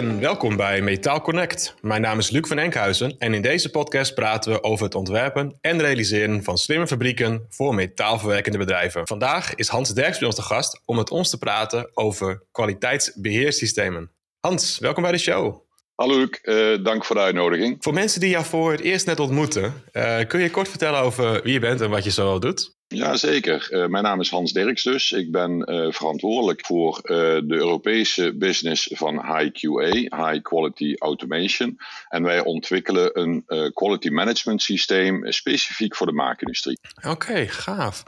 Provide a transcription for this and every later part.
en welkom bij Metaal Connect. Mijn naam is Luc van Enkhuizen en in deze podcast praten we over het ontwerpen en realiseren van slimme fabrieken voor metaalverwerkende bedrijven. Vandaag is Hans Derks bij ons te gast om met ons te praten over kwaliteitsbeheersystemen. Hans, welkom bij de show. Hallo Luc, uh, dank voor de uitnodiging. Voor mensen die jou voor het eerst net ontmoeten, uh, kun je kort vertellen over wie je bent en wat je zo doet? Ja, zeker. Uh, mijn naam is Hans Dirks dus. Ik ben verantwoordelijk voor de Europese business van HiQA, High Quality Automation. En wij ontwikkelen een quality management systeem specifiek voor de maakindustrie. Oké, gaaf.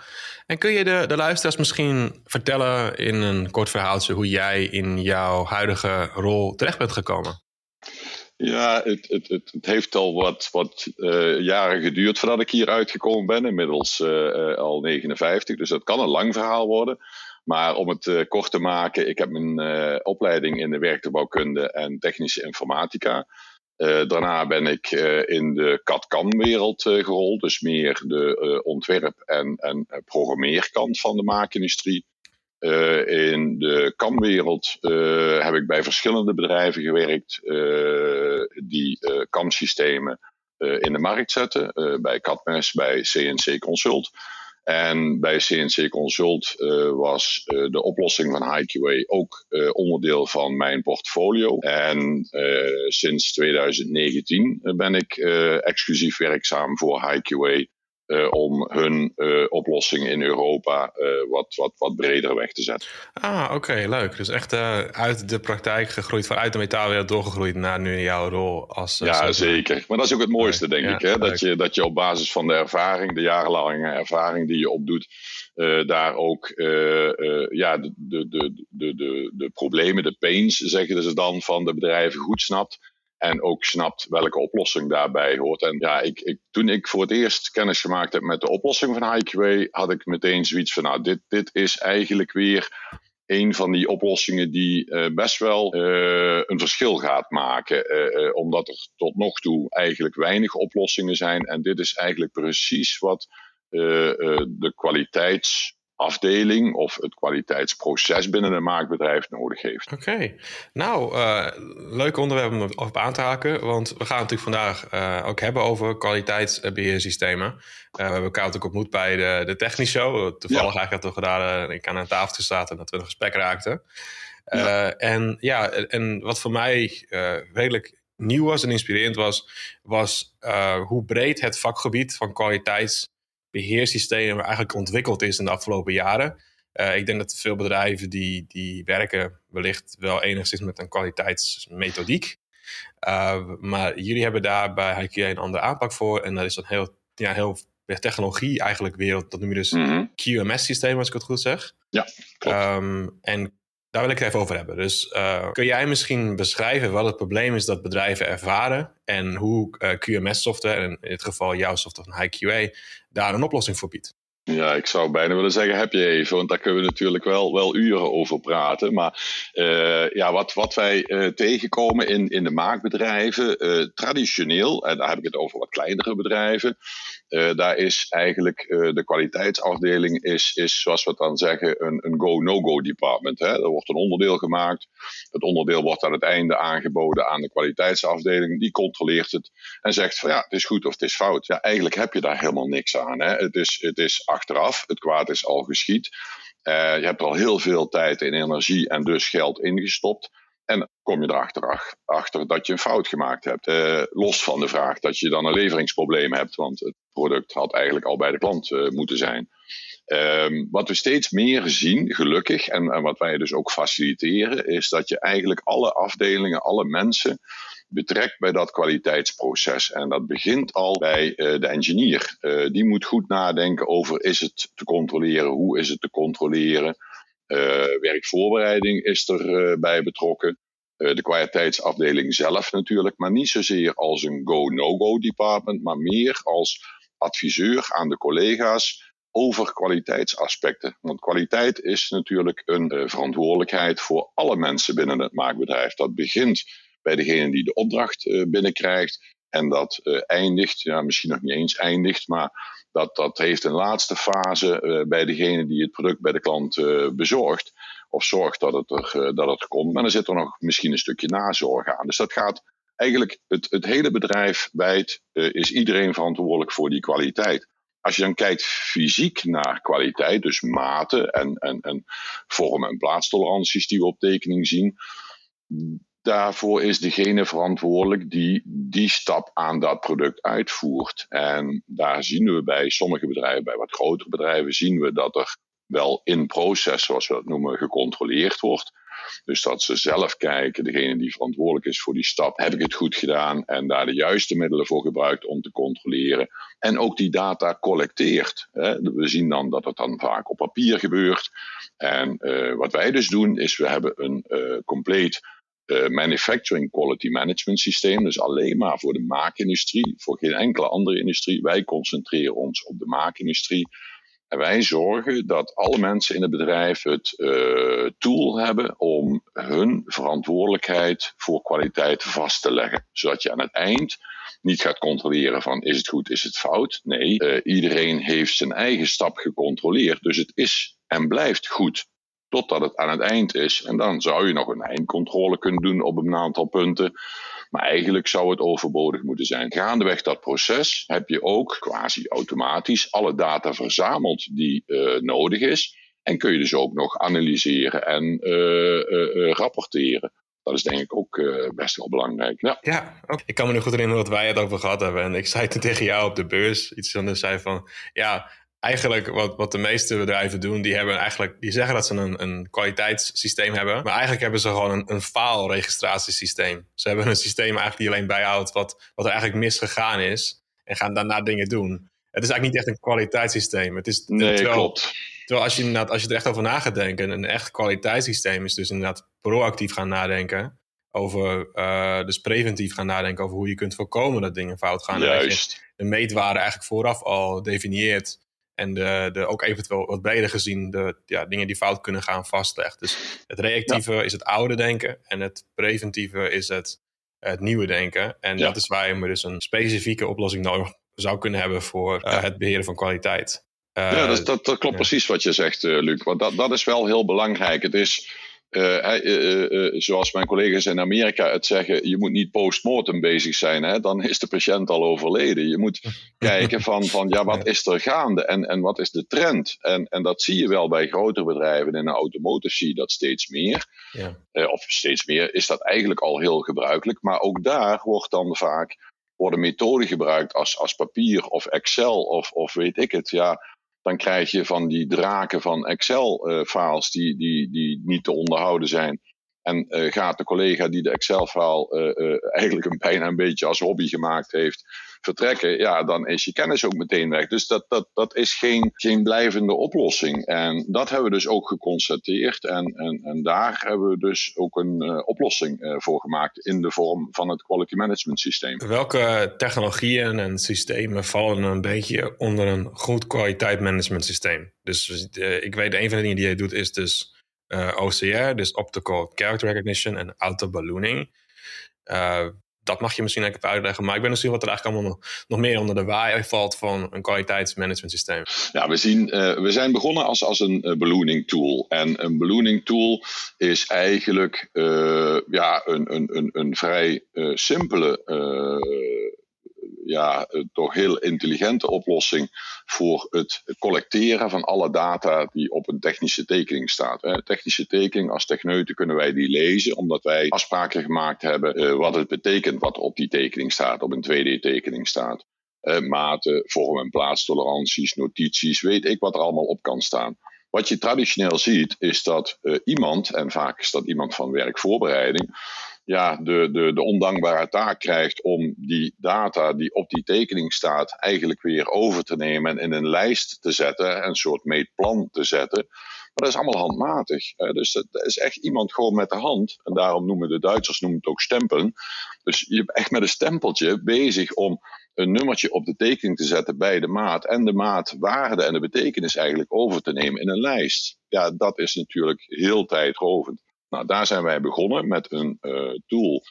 En kun je de, de luisteraars misschien vertellen in een kort verhaaltje hoe jij in jouw huidige rol terecht bent gekomen? Ja, het, het, het, heeft al wat, wat uh, jaren geduurd voordat ik hier uitgekomen ben. Inmiddels uh, al 59, dus dat kan een lang verhaal worden. Maar om het kort te maken, ik heb mijn opleiding in de werktuigbouwkunde en technische informatica. daarna ben ik in de CAD-CAM-wereld gerold, dus meer de ontwerp- en, en programmeerkant van de maakindustrie. In de kamwereld uh, heb ik bij verschillende bedrijven gewerkt die kamsystemen in de markt zetten. bij Catmes, bij CNC Consult. En bij CNC Consult was de oplossing van HiQA ook onderdeel van mijn portfolio. En sinds 2019 ben ik exclusief werkzaam voor HiQA uh, om hun uh, oplossing in Europa uh, wat, wat, wat breder weg te zetten. Ah, oké, leuk. Dus echt uit de praktijk gegroeid, vanuit de metaalwereld doorgegroeid naar nu jouw rol als. ja, zeker. Maar dat is ook het mooiste, denk ik. Hè? Dat, je, dat je op basis van de ervaring, de jarenlange ervaring die je opdoet, daar ook ja, de, de, de, de, de, de problemen, de pains, zeggen ze dan, van de bedrijven goed snapt. En ook snapt welke oplossing daarbij hoort. En ja, ik, ik, toen ik voor het eerst kennis gemaakt heb met de oplossing van HiQA, had ik meteen zoiets van, nou, dit, dit is eigenlijk weer een van die oplossingen die uh, best wel uh, een verschil gaat maken. Uh, omdat er tot nog toe eigenlijk weinig oplossingen zijn. En dit is eigenlijk precies wat de kwaliteits afdeling of het kwaliteitsproces binnen een maakbedrijf nodig heeft. Oké, nou, uh, leuk onderwerp om op aan te haken, want we gaan natuurlijk vandaag uh, ook hebben over kwaliteitsbeheersystemen. Uh, we hebben elkaar natuurlijk ontmoet bij de, de Technisch Show. Toevallig ja. eigenlijk we gedaan, ik aan een tafel gestaan en dat we een gesprek raakten. Ja. En ja, en wat voor mij redelijk nieuw was en inspirerend was, was hoe breed het vakgebied van kwaliteits beheersysteem eigenlijk ontwikkeld is in de afgelopen jaren. Uh, ik denk dat veel bedrijven die, die werken wellicht wel enigszins met een kwaliteitsmethodiek. Uh, maar jullie hebben daar bij HiQ een andere aanpak voor. En dat is dan heel, ja, heel technologie eigenlijk wereld. Dat noem je dus mm QMS-systeem, als ik het goed zeg. Ja, um, en daar wil ik het even over hebben. Dus uh, kun jij misschien beschrijven wat het probleem is dat bedrijven ervaren en hoe uh, QMS-software, en in dit geval jouw software van HiQA, daar een oplossing voor biedt? Ja, ik zou bijna willen zeggen, heb je even, want daar kunnen we natuurlijk wel, wel uren over praten. Maar uh, ja, wat, wat wij tegenkomen in, in de maakbedrijven, traditioneel, en daar heb ik het over wat kleinere bedrijven, daar is eigenlijk de kwaliteitsafdeling, is, is, zoals we het dan zeggen, een, een go-no-go department. Hè. Er wordt een onderdeel gemaakt, het onderdeel wordt aan het einde aangeboden aan de kwaliteitsafdeling, die controleert het en zegt van ja, het is goed of het is fout. Ja, eigenlijk heb je daar helemaal niks aan. Hè. Het is, het is achteraf. Het kwaad is al geschied. Uh, je hebt er al heel veel tijd en energie en dus geld ingestopt. En kom je erachter achter dat je een fout gemaakt hebt. Los van de vraag dat je dan een leveringsprobleem hebt, want het product had eigenlijk al bij de klant uh, moeten zijn. Um, wat we steeds meer zien, gelukkig, en, en wat wij dus ook faciliteren, is dat je eigenlijk alle afdelingen, alle mensen betrekt bij dat kwaliteitsproces. En dat begint al bij uh, de engineer. Uh, die moet goed nadenken over is het te controleren, hoe is het te controleren. Werkvoorbereiding is erbij bij betrokken. de kwaliteitsafdeling zelf natuurlijk, maar niet zozeer als een go-no-go department, maar meer als adviseur aan de collega's over kwaliteitsaspecten. Want kwaliteit is natuurlijk een verantwoordelijkheid voor alle mensen binnen het maakbedrijf. Dat begint bij degene die de opdracht uh, binnenkrijgt. En dat uh, eindigt, ja, misschien nog niet eens eindigt, maar Dat, dat heeft een laatste fase bij degene die het product bij de klant bezorgt. Of zorgt dat het, er, dat het komt. Maar dan zit er nog misschien een stukje nazorg aan. Dus dat gaat eigenlijk het, het hele bedrijf wijd, is iedereen verantwoordelijk voor die kwaliteit. Als je dan kijkt fysiek naar kwaliteit, dus maten en, en, en vormen en plaatstoleranties die we op tekening zien, daarvoor is degene verantwoordelijk die die stap aan dat product uitvoert. En daar zien we bij sommige bedrijven, bij wat grotere bedrijven, zien we dat er wel in proces, zoals we dat noemen, gecontroleerd wordt. Dus dat ze zelf kijken, degene die verantwoordelijk is voor die stap, heb ik het goed gedaan en daar de juiste middelen voor gebruikt om te controleren. En ook die data collecteert. We zien dan dat het dan vaak op papier gebeurt. En uh, wat wij dus doen, is we hebben een uh, compleet uh, manufacturing quality management systeem. Dus alleen maar voor de maakindustrie, voor geen enkele andere industrie. Wij concentreren ons op de maakindustrie. Wij zorgen dat alle mensen in het bedrijf het uh, tool hebben om hun verantwoordelijkheid voor kwaliteit vast te leggen. Zodat je aan het eind niet gaat controleren van is het goed, is het fout. Nee, uh, iedereen heeft zijn eigen stap gecontroleerd. Dus het is en blijft goed totdat het aan het eind is. En dan zou je nog een eindcontrole kunnen doen op een aantal punten. Maar eigenlijk zou het overbodig moeten zijn. Gaandeweg dat proces heb je ook quasi automatisch alle data verzameld die uh, nodig is. En kun je dus ook nog analyseren en uh, uh, rapporteren. Dat is denk ik ook best wel belangrijk. Ja, ja okay. ik kan me nu goed herinneren wat wij het over gehad hebben. En ik zei toen tegen jou op de beurs iets van, zei van, ja, eigenlijk wat, wat de meeste bedrijven doen, die, hebben eigenlijk, die zeggen dat ze een, een kwaliteitssysteem hebben. Maar eigenlijk hebben ze gewoon een, een faalregistratiesysteem. Ze hebben een systeem eigenlijk die alleen bijhoudt wat, wat er eigenlijk misgegaan is. En gaan daarna dingen doen. Het is eigenlijk niet echt een kwaliteitssysteem. Het is, nee, terwijl, klopt. Terwijl als je, als je er echt over na gaat denken, een echt kwaliteitssysteem is dus inderdaad proactief gaan nadenken. Over, uh, dus preventief gaan nadenken over hoe je kunt voorkomen dat dingen fout gaan. Juist. En dat je de meetwaarde eigenlijk vooraf al definieert en de, de, ook eventueel wat breder gezien de ja, dingen die fout kunnen gaan vastlegt. Dus het reactieve is het oude denken en het preventieve is het, het nieuwe denken. En dat is waar je dus een specifieke oplossing nodig zou kunnen hebben voor uh, het beheren van kwaliteit. Uh, ja, dat, dat, dat klopt precies wat je zegt, uh, Luc. Want dat, dat is wel heel belangrijk. Het is zoals mijn collega's in Amerika het zeggen, je moet niet postmortem bezig zijn, hè? dan is de patiënt al overleden. Je moet kijken van, van ja, wat is er gaande en, en wat is de trend? En, en dat zie je wel bij grotere bedrijven. In de automotive zie je dat steeds meer. Ja. of steeds meer is dat eigenlijk al heel gebruikelijk. Maar ook daar wordt dan vaak worden methoden gebruikt als, als papier of Excel of, of weet ik het. Ja, dan krijg je van die draken van Excel-files die, die, die niet te onderhouden zijn. En uh, gaat de collega die de Excel-file uh, eigenlijk een bijna een beetje als hobby gemaakt heeft, vertrekken, ja, dan is je kennis ook meteen weg. Dus dat, dat, dat is geen, geen blijvende oplossing. En dat hebben we dus ook geconstateerd. En, en, en daar hebben we dus ook een uh, oplossing uh, voor gemaakt in de vorm van het quality management systeem. Welke technologieën en systemen vallen een beetje onder een goed kwaliteit management systeem? Dus uh, ik weet, een van de dingen die je doet is dus OCR, dus Optical Character Recognition en Auto Ballooning dat mag je misschien even uitleggen. Maar ik ben dus wat er eigenlijk allemaal nog, meer onder de waai valt van een kwaliteitsmanagement systeem. Ja, we, zien, uh, we zijn begonnen als, als een uh, ballooning tool. En een ballooning tool is eigenlijk uh, ja, een, een, een, een vrij simpele ja, toch heel intelligente oplossing voor het collecteren van alle data die op een technische tekening staat. Technische tekening, als techneuten kunnen wij die lezen, omdat wij afspraken gemaakt hebben uh, wat het betekent wat op die tekening staat, op een 2D-tekening staat. Uh, maten, vorm- en plaatstoleranties, notities, weet ik wat er allemaal op kan staan. Wat je traditioneel ziet, is dat uh, iemand, en vaak is dat iemand van werkvoorbereiding, ja, de, de, de ondankbare taak krijgt om die data die op die tekening staat, eigenlijk weer over te nemen en in een lijst te zetten, een soort meetplan te zetten. Maar dat is allemaal handmatig. Dus dat is echt iemand gewoon met de hand. En daarom noemen de Duitsers noemen het ook stempelen. Dus je bent echt met een stempeltje bezig om een nummertje op de tekening te zetten bij de maat. En de maatwaarde en de betekenis eigenlijk over te nemen in een lijst. Ja, dat is natuurlijk heel tijdrovend. Nou, daar zijn wij begonnen met een uh, tool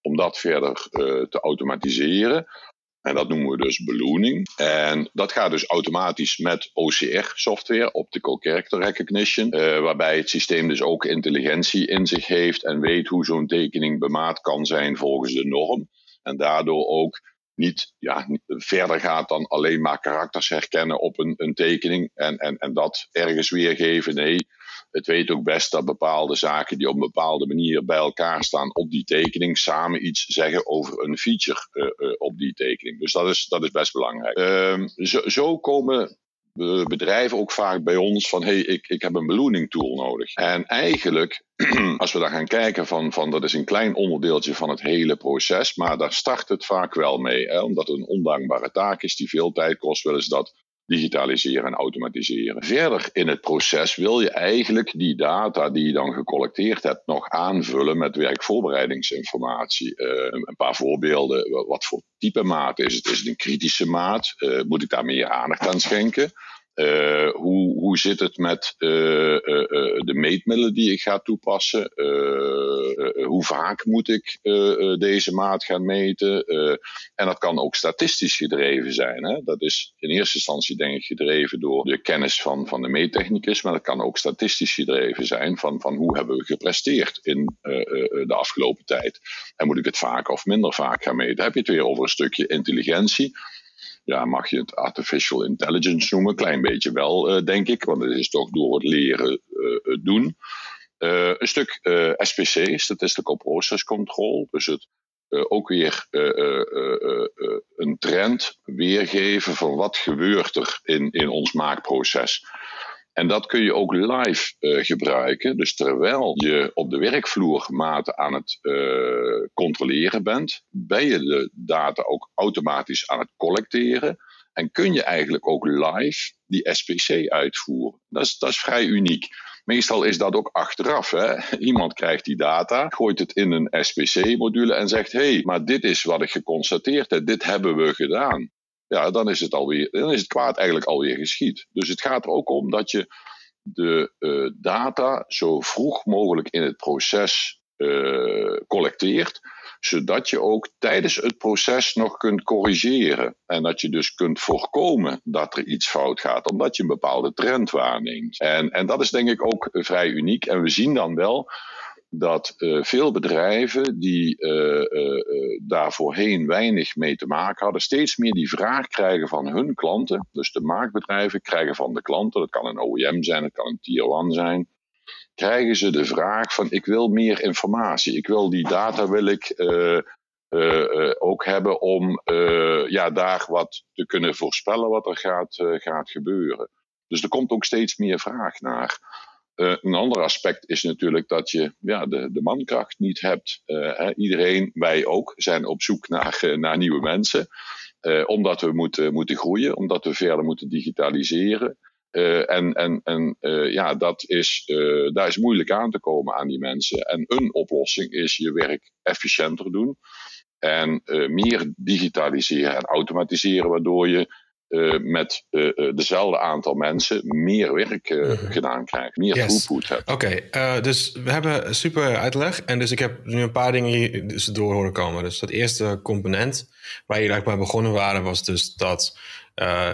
om dat verder uh, te automatiseren. En dat noemen we dus ballooning. En dat gaat dus automatisch met OCR-software, Optical Character Recognition, uh, waarbij het systeem dus ook intelligentie in zich heeft en weet hoe zo'n tekening bemaat kan zijn volgens de norm. En daardoor ook niet ja, verder gaat dan alleen maar karakters herkennen op een, een tekening en, en, en dat ergens weergeven. Nee, het weet ook best dat bepaalde zaken die op een bepaalde manier bij elkaar staan op die tekening samen iets zeggen over een feature uh, uh, op die tekening. Dus dat is, dat is best belangrijk. Uh, zo, zo komen bedrijven ook vaak bij ons van hey, ik, ik heb een ballooning tool nodig. En eigenlijk, als we daar gaan kijken van, van dat is een klein onderdeeltje van het hele proces, maar daar start het vaak wel mee. Hè, omdat het een ondankbare taak is die veel tijd kost, willen ze dat digitaliseren en automatiseren. Verder in het proces wil je eigenlijk die data die je dan gecollecteerd hebt nog aanvullen met werkvoorbereidingsinformatie. Uh, een paar voorbeelden. Wat voor type maat is het? Is het een kritische maat? Uh, moet ik daar meer aandacht aan schenken? Uh, hoe, hoe zit het met uh, uh, de meetmiddelen die ik ga toepassen? hoe vaak moet ik deze maat gaan meten? en dat kan ook statistisch gedreven zijn. Hè? Dat is in eerste instantie denk ik gedreven door de kennis van, van de meettechnicus, maar dat kan ook statistisch gedreven zijn van, van hoe hebben we gepresteerd in de afgelopen tijd. En moet ik het vaak of minder vaak gaan meten? Heb je het weer over een stukje intelligentie? Ja, mag je het artificial intelligence noemen? Klein beetje wel, uh, denk ik, want het is toch door het leren uh, doen. Uh, een stuk SPC, Statistical Process Control, dus het ook weer een trend weergeven van wat gebeurt er in, in ons maakproces. En dat kun je ook live uh, gebruiken. Dus terwijl je op de werkvloer maten aan het uh, controleren bent, ben je de data ook automatisch aan het collecteren. En kun je eigenlijk ook live die SPC uitvoeren. Dat is, dat is vrij uniek. Meestal is dat ook achteraf. Hè? Iemand krijgt die data, gooit het in een SPC-module en zegt: hé, hey, maar dit is wat ik geconstateerd heb, dit hebben we gedaan ja, dan is het alweer, dan is het kwaad eigenlijk alweer geschied. Dus het gaat er ook om dat je de uh, data zo vroeg mogelijk in het proces uh, collecteert, zodat je ook tijdens het proces nog kunt corrigeren. En dat je dus kunt voorkomen dat er iets fout gaat, omdat je een bepaalde trend waarneemt. En, en dat is denk ik ook vrij uniek. En we zien dan wel dat uh, veel bedrijven die uh, uh, daar voorheen weinig mee te maken hadden, steeds meer die vraag krijgen van hun klanten. Dus de maakbedrijven krijgen van de klanten, dat kan een OEM zijn, dat kan een Tier 1 zijn, krijgen ze de vraag van ik wil meer informatie. Ik wil die data wil ik ook hebben om ja, daar wat te kunnen voorspellen wat er gaat, gaat gebeuren. Dus er komt ook steeds meer vraag naar. Uh, een ander aspect is natuurlijk dat je ja, de, de mankracht niet hebt. Uh, iedereen, wij ook, zijn op zoek naar, uh, naar nieuwe mensen. omdat we moeten, moeten groeien, omdat we verder moeten digitaliseren. en en, en ja, dat is, daar is moeilijk aan te komen aan die mensen. En een oplossing is je werk efficiënter doen. En meer digitaliseren en automatiseren, waardoor je uh, met uh, dezelfde aantal mensen meer werk uh, mm-hmm. gedaan krijgt, meer yes. throughput hebt. Oké, okay, dus we hebben super uitleg. En dus ik heb nu een paar dingen hier dus door horen komen. Dus dat eerste component waar je eigenlijk bij begonnen waren, was dus dat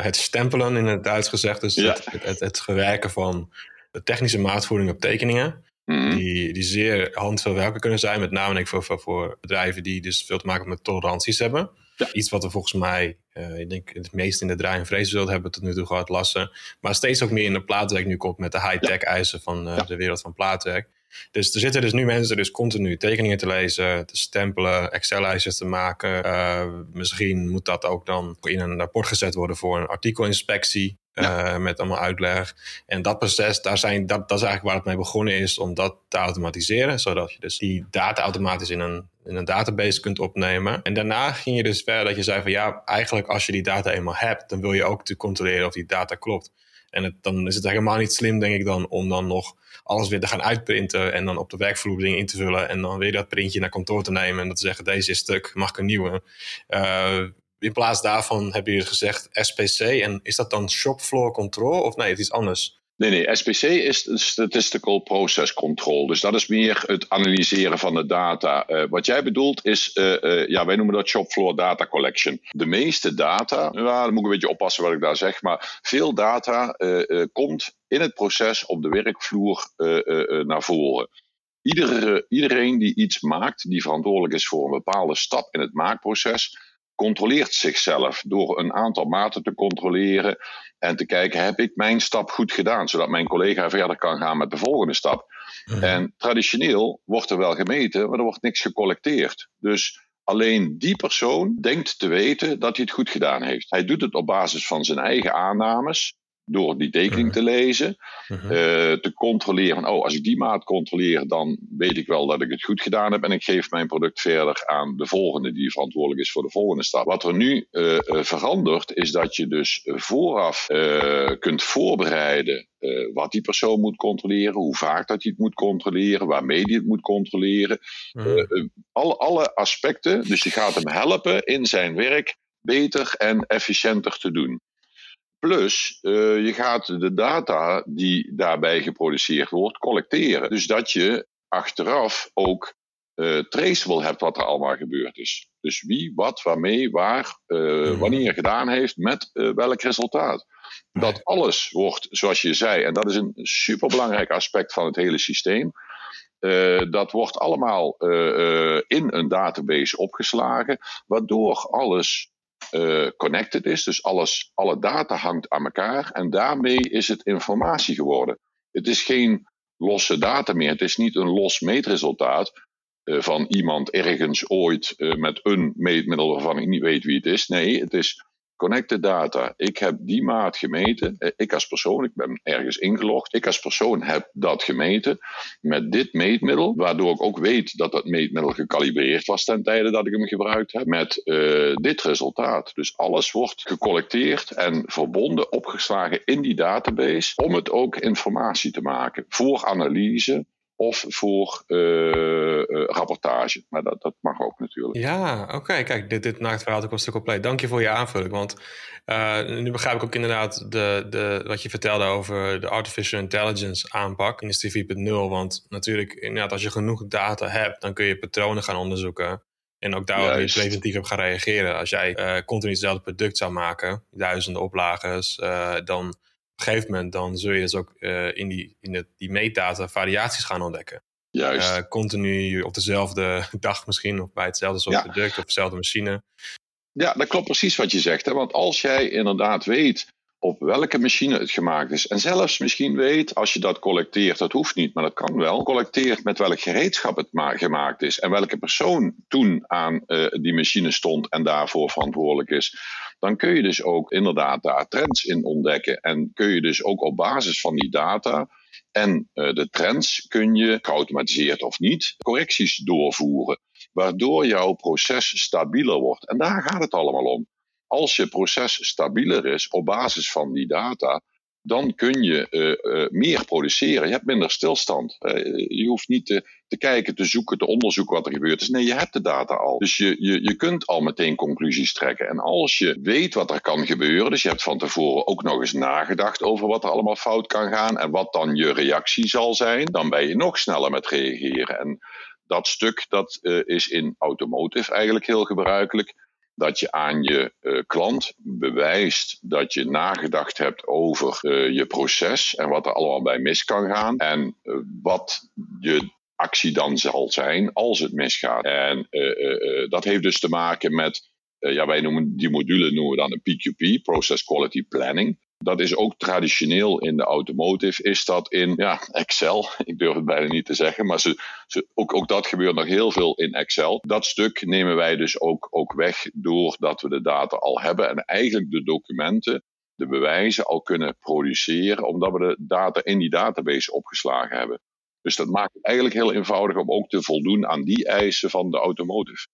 het stempelen in het Duits gezegd. Dus ja. het, het, het, gewerken van de technische maatvoering op tekeningen. Mm-hmm. Die, die zeer handvelwerken kunnen zijn, met name ik voor, voor bedrijven die dus veel te maken met toleranties hebben. Ja. Iets wat we volgens mij, uh, ik denk het meest in de draai- en vreeswereld hebben tot nu toe gehad, lassen. Maar steeds ook meer in de plaatwerk nu komt met de high-tech eisen van uh, de wereld van plaatwerk. Dus er zitten dus nu mensen dus continu tekeningen te lezen, te stempelen, Excel-lijstjes te maken. Uh, misschien moet dat ook dan in een rapport gezet worden voor een artikelinspectie. Ja. Uh, met allemaal uitleg. En dat proces, daar zijn, dat, dat is eigenlijk waar het mee begonnen is om dat te automatiseren. Zodat je dus die data automatisch in een, in een database kunt opnemen. En daarna ging je dus verder dat je zei van ja, eigenlijk als je die data eenmaal hebt, dan wil je ook te controleren of die data klopt. En het, dan is het helemaal niet slim, denk ik dan, om dan nog alles weer te gaan uitprinten en dan op de werkvloer dingen in te vullen en dan weer dat printje naar kantoor te nemen en dan te zeggen deze is stuk, mag ik een nieuwe. Uh, in plaats daarvan heb je gezegd SPC en is dat dan shop floor control of nee, het is anders? Nee, nee, SPC is Statistical Process Control. Dus dat is meer het analyseren van de data. Uh, wat jij bedoelt is, uh, uh, ja, wij noemen dat shopfloor data collection. De meeste data, ja, dan moet ik een beetje oppassen wat ik daar zeg, maar veel data komt in het proces op de werkvloer naar voren. Iedere, iedereen die iets maakt, die verantwoordelijk is voor een bepaalde stap in het maakproces, controleert zichzelf door een aantal maten te controleren en te kijken, heb ik mijn stap goed gedaan, zodat mijn collega verder kan gaan met de volgende stap. Mhm. En traditioneel wordt er wel gemeten, maar er wordt niks gecollecteerd. Dus alleen die persoon denkt te weten dat hij het goed gedaan heeft. Hij doet het op basis van zijn eigen aannames door die tekening te lezen, uh te controleren. Oh, als ik die maat controleer, dan weet ik wel dat ik het goed gedaan heb. En ik geef mijn product verder aan de volgende, die verantwoordelijk is voor de volgende stap. Wat er nu uh, verandert, is dat je dus vooraf kunt voorbereiden. wat die persoon moet controleren, hoe vaak dat hij het moet controleren, waarmee hij het moet controleren. Mhm. alle, alle aspecten. Dus je gaat hem helpen in zijn werk beter en efficiënter te doen. Plus, uh, je gaat de data die daarbij geproduceerd wordt collecteren. Dus dat je achteraf ook uh, traceable hebt wat er allemaal gebeurd is. Dus wie, wat, waarmee, waar, uh, wanneer gedaan heeft, met welk resultaat. Dat alles wordt, zoals je zei, en dat is een superbelangrijk aspect van het hele systeem. dat wordt allemaal in een database opgeslagen, waardoor alles uh, connected is. Dus alles, alle data hangt aan elkaar en daarmee is het informatie geworden. Het is geen losse data meer. Het is niet een los meetresultaat uh, van iemand ergens ooit uh, met een meetmiddel waarvan ik niet weet wie het is. Nee, het is connected data. Ik heb die maat gemeten. Eh, ik als persoon, ik ben ergens ingelogd. Ik als persoon heb dat gemeten met dit meetmiddel. Waardoor ik ook weet dat dat meetmiddel gecalibreerd was ten tijde dat ik hem gebruikt heb. Met uh, dit resultaat. Dus alles wordt gecollecteerd en verbonden, opgeslagen in die database. Om het ook informatie te maken. Voor analyse of voor uh, rapportage. Maar dat, dat mag ook natuurlijk. Ja, oké. Kijk, dit, dit maakt het verhaal ook een stuk compleet. Dank je voor je aanvulling. Want uh, nu begrijp ik ook inderdaad de, de, wat je vertelde over de artificial intelligence aanpak in de 4.0. Want natuurlijk, inderdaad, als je genoeg data hebt, dan kun je patronen gaan onderzoeken. En ook daarop weer preventief op gaan reageren. Als jij continu hetzelfde product zou maken, duizenden oplages, dan een gegeven moment dan zul je dus ook uh, in, die, in de, die meetdata variaties gaan ontdekken. Juist. Uh, continu op dezelfde dag misschien, of bij hetzelfde soort product, of dezelfde machine. Ja, dat klopt precies wat je zegt. Hè? Want als jij inderdaad weet op welke machine het gemaakt is. En zelfs misschien weet, als je dat collecteert, dat hoeft niet, maar dat kan wel. Collecteert met welk gereedschap het gemaakt is. En welke persoon toen aan uh, die machine stond en daarvoor verantwoordelijk is dan kun je dus ook inderdaad daar trends in ontdekken. En kun je dus ook op basis van die data en uh, de trends kun je, geautomatiseerd of niet, correcties doorvoeren. Waardoor jouw proces stabieler wordt. En daar gaat het allemaal om. Als je proces stabieler is op basis van die data, dan kun je uh, meer produceren. Je hebt minder stilstand. Uh, je hoeft niet te, te, kijken, te zoeken, te onderzoeken wat er gebeurd is. Nee, je hebt de data al. Dus je, je, je kunt al meteen conclusies trekken. En als je weet wat er kan gebeuren, dus je hebt van tevoren ook nog eens nagedacht over wat er allemaal fout kan gaan en wat dan je reactie zal zijn, dan ben je nog sneller met reageren. En dat stuk dat is in automotive eigenlijk heel gebruikelijk dat je aan je uh, klant bewijst dat je nagedacht hebt over uh, je proces en wat er allemaal bij mis kan gaan en uh, wat je actie dan zal zijn als het misgaat. En dat heeft dus te maken met, ja, wij noemen die module noemen we dan een PQP, Process Quality Planning dat is ook traditioneel in de automotive, is dat in ja, Excel. Ik durf het bijna niet te zeggen, maar ze, ook, ook dat gebeurt nog heel veel in Excel. Dat stuk nemen wij dus ook, ook weg doordat we de data al hebben en eigenlijk de documenten, de bewijzen al kunnen produceren, omdat we de data in die database opgeslagen hebben. Dus dat maakt het eigenlijk heel eenvoudig om ook te voldoen aan die eisen van de automotive.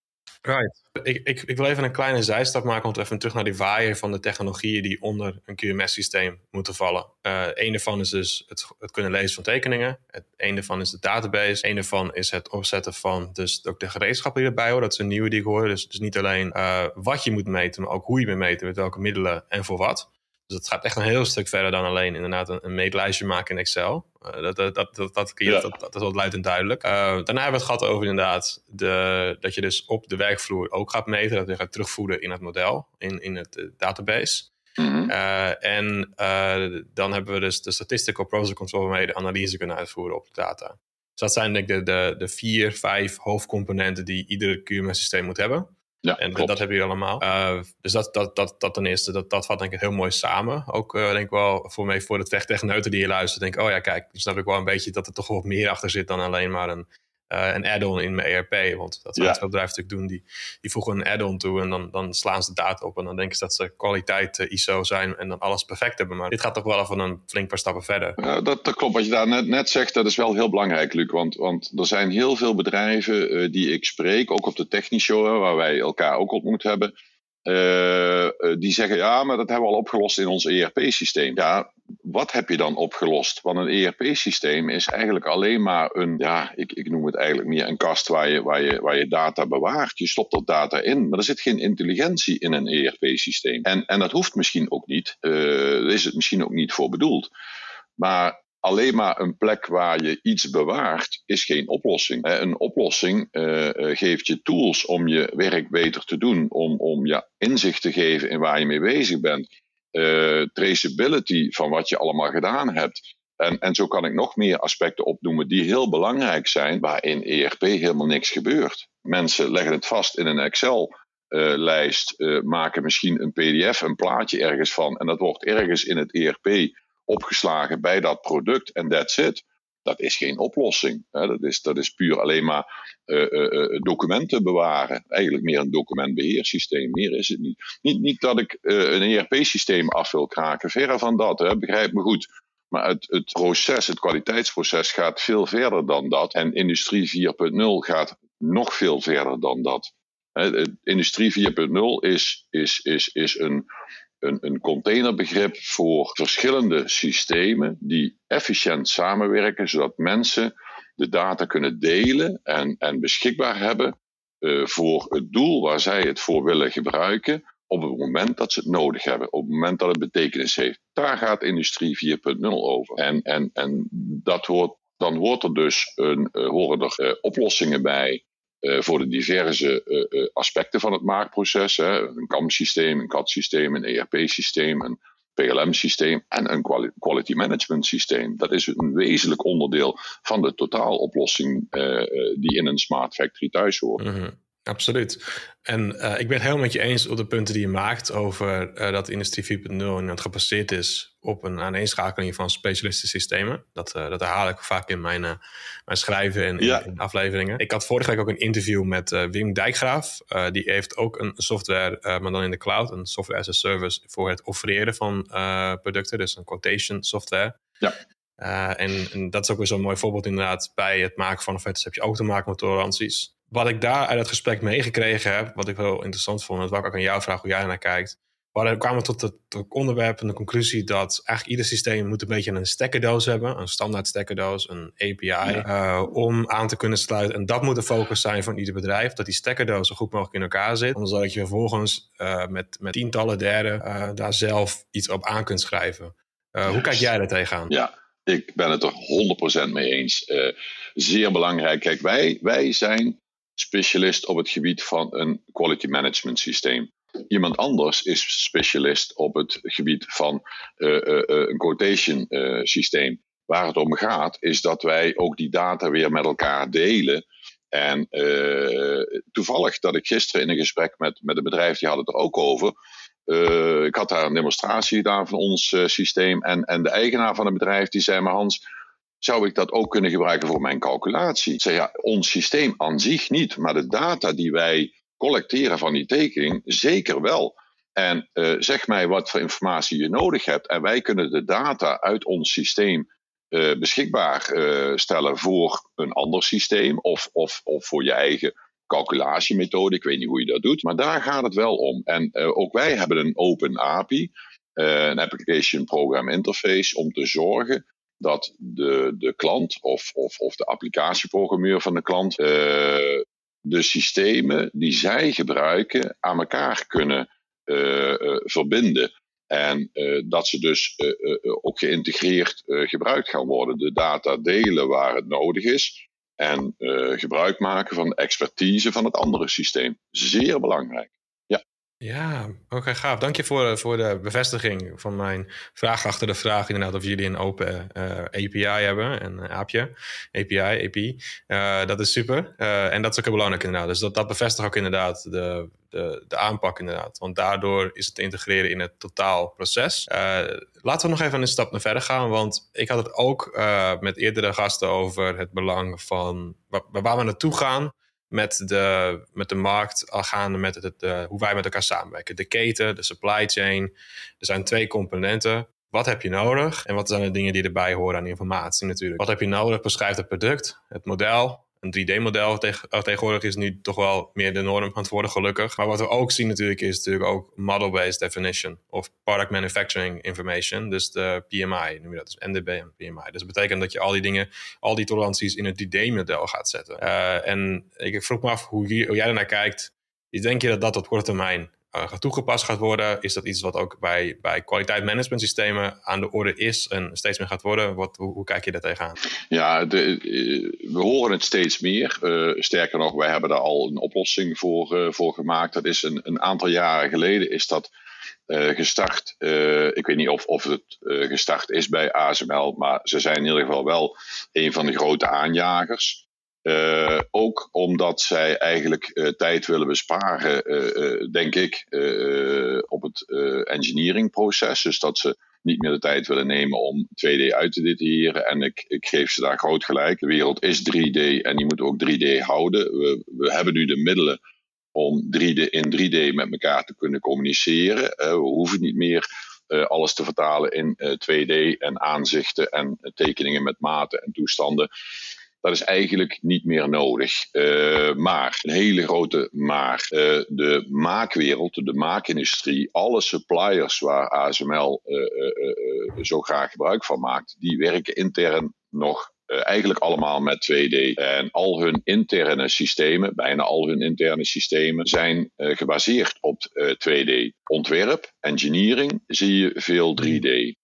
Right. Ik, ik, ik wil even een kleine zijstap maken, om even terug naar die waaier van de technologieën die onder een QMS-systeem moeten vallen. Uh, een daarvan is dus het, het, kunnen lezen van tekeningen. Het, een daarvan is de database. Een daarvan is het opzetten van dus ook de gereedschappen die erbij horen. Dat is een nieuwe die ik hoor. Dus, dus niet alleen uh, wat je moet meten, maar ook hoe je moet meten, met welke middelen en voor wat. Dus het gaat echt een heel stuk verder dan alleen inderdaad een, een meetlijstje maken in Excel. Uh, dat, dat, dat, dat, dat, ja. dat, dat, is wel luid en duidelijk. Uh, daarna hebben we het gehad over inderdaad de, dat je dus op de werkvloer ook gaat meten. Dat je gaat terugvoeden in het model, in, in het uh, database. Mm -hmm. en dan hebben we dus de statistical process control waarmee je de analyse kunnen uitvoeren op de data. Dus dat zijn denk ik de, de, de vier, vijf hoofdcomponenten die ieder QMS-systeem moet hebben. Ja, en klopt. dat hebben jullie allemaal. Uh, dus dat, dat, dat, dat ten eerste, dat, dat vat denk ik heel mooi samen. Ook uh, denk ik wel voor mij, voor de techneuten die je luistert, denk ik, oh ja, kijk, snap ik wel een beetje dat er toch wat meer achter zit dan alleen maar een, uh, een add-on in mijn ERP. Want dat zijn ja. veel bedrijven natuurlijk doen. Die, die voegen een add-on toe en dan, dan slaan ze de data op. En dan denken ze dat ze kwaliteit uh, ISO zijn en dan alles perfect hebben. Maar dit gaat toch wel even een flink paar stappen verder. Dat, dat, klopt. Wat je daar net, net zegt, dat is wel heel belangrijk, Luc. Want, want er zijn heel veel bedrijven uh, die ik spreek, ook op de technische waar wij elkaar ook ontmoet hebben. Uh, die zeggen ja, maar dat hebben we al opgelost in ons ERP-systeem. Ja, wat heb je dan opgelost? Want een ERP-systeem is eigenlijk alleen maar een, ja, ik, ik noem het eigenlijk meer een kast waar je, waar, je, waar je data bewaart. Je stopt er data in, maar er zit geen intelligentie in een ERP-systeem. En, en dat hoeft misschien ook niet. Uh, daar is het misschien ook niet voor bedoeld. Maar alleen maar een plek waar je iets bewaart, is geen oplossing. Een oplossing uh, geeft je tools om je werk beter te doen, om, om je inzicht te geven in waar je mee bezig bent. Uh, traceability van wat je allemaal gedaan hebt. En, en zo kan ik nog meer aspecten opnoemen die heel belangrijk zijn, waar in ERP helemaal niks gebeurt. Mensen leggen het vast in een Excel-lijst, uh, maken misschien een PDF, een plaatje ergens van, en dat wordt ergens in het ERP opgeslagen bij dat product en that's it. Dat is geen oplossing. Hè. Dat, is, dat is puur alleen maar uh, uh, documenten bewaren. Eigenlijk meer een documentbeheersysteem. Meer is het niet. Niet, niet dat ik een ERP-systeem af wil kraken. Verre van dat. Hè. Begrijp me goed. Maar het, het proces, het kwaliteitsproces gaat veel verder dan dat. En Industrie 4.0 gaat nog veel verder dan dat. Industrie 4.0 is, is, is, is een, een, een containerbegrip voor verschillende systemen die efficiënt samenwerken, zodat mensen de data kunnen delen en, en beschikbaar hebben uh, voor het doel waar zij het voor willen gebruiken op het moment dat ze het nodig hebben, op het moment dat het betekenis heeft. Daar gaat Industrie 4.0 over. En, en, en dat wordt, dan wordt er dus een, uh, horen er uh, oplossingen bij uh, voor de diverse uh, aspecten van het maakproces. Hè. Een CAM-systeem, een CAD-systeem, een ERP-systeem, een PLM-systeem en een quality management systeem. Dat is een wezenlijk onderdeel van de totaaloplossing die in een smart factory thuis hoort. -hmm. Absoluut. En uh, ik ben het helemaal met je eens op de punten die je maakt over uh, dat Industrie 4.0 het gebaseerd is op een aaneenschakeling van specialistensystemen. Dat, uh, dat herhaal ik vaak in mijn, mijn schrijven en ja. in, in, afleveringen. Ik had vorige week ook een interview met Wim Dijkgraaf. die heeft ook een software, maar dan in de cloud, een software as a service voor het offereren van producten, dus een quotation software. Ja. En, en, dat is ook weer zo'n mooi voorbeeld inderdaad. Bij het maken van offertes heb je ook te maken met toleranties wat ik daar uit het gesprek meegekregen heb, wat ik wel interessant vond, en wat ik ook aan jou vraag hoe jij naar kijkt. We kwamen tot het, tot het onderwerp en de conclusie dat eigenlijk ieder systeem moet een beetje een stekkerdoos hebben, een standaard stekkerdoos, een API, ja. uh, om aan te kunnen sluiten. En dat moet de focus zijn van ieder bedrijf, dat die stekkerdoos zo goed mogelijk in elkaar zit, zodat je vervolgens uh, met, met tientallen derden uh, daar zelf iets op aan kunt schrijven. Hoe kijk jij daar tegenaan? Ja, ik ben het er 100% mee eens. zeer belangrijk. Kijk, wij, wij zijn specialist op het gebied van een quality management systeem. Iemand anders is specialist op het gebied van uh, uh, een quotation systeem. Waar het om gaat, is dat wij ook die data weer met elkaar delen. En toevallig dat ik gisteren in een gesprek met, met een bedrijf, die hadden het er ook over. ik had daar een demonstratie gedaan van ons systeem. En, en de eigenaar van het bedrijf die zei: Maar Hans, zou ik dat ook kunnen gebruiken voor mijn calculatie? Zeg ja, ons systeem aan zich niet, maar de data die wij collecteren van die tekening, zeker wel. En uh, zeg mij wat voor informatie je nodig hebt. En wij kunnen de data uit ons systeem uh, beschikbaar uh, stellen voor een ander systeem of, of, of voor je eigen calculatiemethode. Ik weet niet hoe je dat doet, maar daar gaat het wel om. En ook wij hebben een open API, een Application Program Interface, om te zorgen dat de, de klant of, of, of de applicatieprogrammeur van de klant uh, de systemen die zij gebruiken aan elkaar kunnen uh, uh, verbinden. En dat ze dus ook geïntegreerd gebruikt gaan worden. De data delen waar het nodig is. En gebruik maken van de expertise van het andere systeem. Zeer belangrijk. Ja, oké, gaaf. Dank je voor, voor de bevestiging van mijn vraag achter de vraag. Inderdaad, of jullie een open eh, API hebben, een aapje, API, API. Dat is super. En dat is ook heel belangrijk inderdaad. Dus dat, dat bevestigt ook inderdaad de, de, de aanpak inderdaad. Want daardoor is het te integreren in het totaalproces. laten we nog even een stap naar verder gaan. Want ik had het ook met eerdere gasten over het belang van waar, waar we naartoe gaan met de, met de markt, gaande met het, uh, hoe wij met elkaar samenwerken. De keten, de supply chain. Er zijn twee componenten. Wat heb je nodig en wat zijn de dingen die erbij horen aan informatie natuurlijk? Wat heb je nodig? Beschrijft het product, het model, een 3D-model eh, tegenwoordig is nu toch wel meer de norm aan het worden, gelukkig. Maar wat we ook zien natuurlijk is natuurlijk ook model-based definition of product manufacturing information. Dus de PMI noem je dat, dus NDB en PMI. Dus dat betekent dat je al die dingen, al die toleranties in het 3D-model gaat zetten. Uh, en ik vroeg me af hoe, hoe jij ernaar kijkt. Denk je dat dat op korte termijn uh, toegepast gaat worden? Is dat iets wat ook bij, bij kwaliteitsmanagementsystemen aan de orde is en steeds meer gaat worden? Wat, hoe, kijk je daar tegenaan? Ja, de, eh, we horen het steeds meer. Uh, sterker nog, wij hebben daar al een oplossing voor, voor gemaakt. Dat is een, een aantal jaren geleden is dat gestart. ik weet niet of, of het gestart is bij ASML, maar ze zijn in ieder geval wel een van de grote aanjagers. Uh, ook omdat zij eigenlijk uh, tijd willen besparen, uh, denk ik, op het engineeringproces. Dus dat ze niet meer de tijd willen nemen om 2D uit te detailleren. En ik, ik geef ze daar groot gelijk. De wereld is 3D en die moet ook 3D houden. We, we hebben nu de middelen om 3D, in 3D met elkaar te kunnen communiceren. we hoeven niet meer alles te vertalen in 2D en aanzichten en tekeningen met maten en toestanden. Dat is eigenlijk niet meer nodig. Uh, maar, een hele grote maar. Uh, de maakwereld, de maakindustrie, alle suppliers waar ASML eh, zo graag gebruik van maakt, die werken intern nog eigenlijk allemaal met 2D. En al hun interne systemen, bijna al hun interne systemen, zijn gebaseerd op 2D. Ontwerp, engineering zie je veel 3D.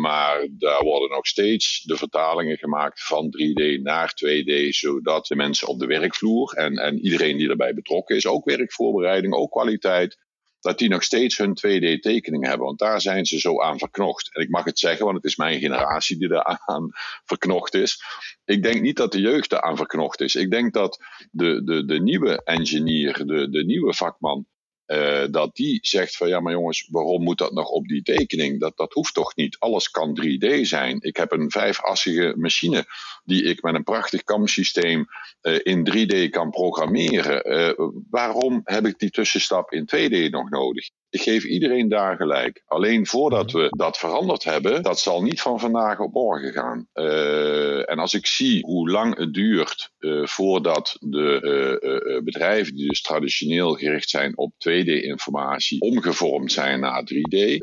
Maar daar worden nog steeds de vertalingen gemaakt van 3D naar 2D, zodat de mensen op de werkvloer en, en iedereen die erbij betrokken is, ook werkvoorbereiding, ook kwaliteit, dat die nog steeds hun 2D-tekening hebben. Want daar zijn ze zo aan verknocht. En ik mag het zeggen, want het is mijn generatie die daar aan verknocht is. Ik denk niet dat de jeugd daar aan verknocht is. Ik denk dat de, de, de nieuwe engineer, de, de nieuwe vakman, uh, dat die zegt van ja, maar jongens, waarom moet dat nog op die tekening? Dat, dat hoeft toch niet? Alles kan 3D zijn. Ik heb een vijfassige machine die ik met een prachtig CAM-systeem uh, in 3D kan programmeren. Uh, waarom heb ik die tussenstap in 2D nog nodig? Ik geef iedereen daar gelijk. Alleen voordat we dat veranderd hebben, dat zal niet van vandaag op morgen gaan. Uh, en als ik zie hoe lang het duurt voordat de bedrijven die dus traditioneel gericht zijn op 2D-informatie omgevormd zijn naar 3D,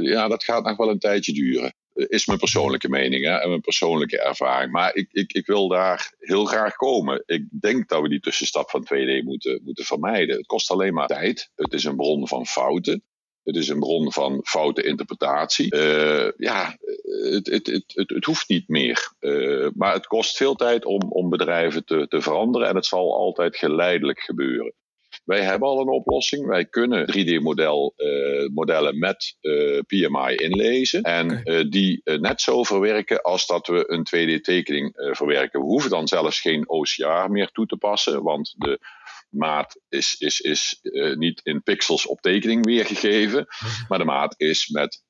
ja, dat gaat nog wel een tijdje duren is mijn persoonlijke mening hè, en mijn persoonlijke ervaring. Maar ik, ik, ik wil daar heel graag komen. Ik denk dat we die tussenstap van 2D moeten, moeten vermijden. Het kost alleen maar tijd. Het is een bron van fouten. Het is een bron van foute interpretatie. Uh, ja, het, het, het, het, hoeft niet meer. Uh, maar het kost veel tijd om, om bedrijven te, te veranderen en het zal altijd geleidelijk gebeuren. Wij hebben al een oplossing. Wij kunnen 3D-modellen uh, modellen met uh, PMI inlezen en uh, die net zo verwerken als dat we een 2D-tekening verwerken. We hoeven dan zelfs geen OCR meer toe te passen, want de maat is, is, is niet in pixels op tekening weergegeven, maar de maat is met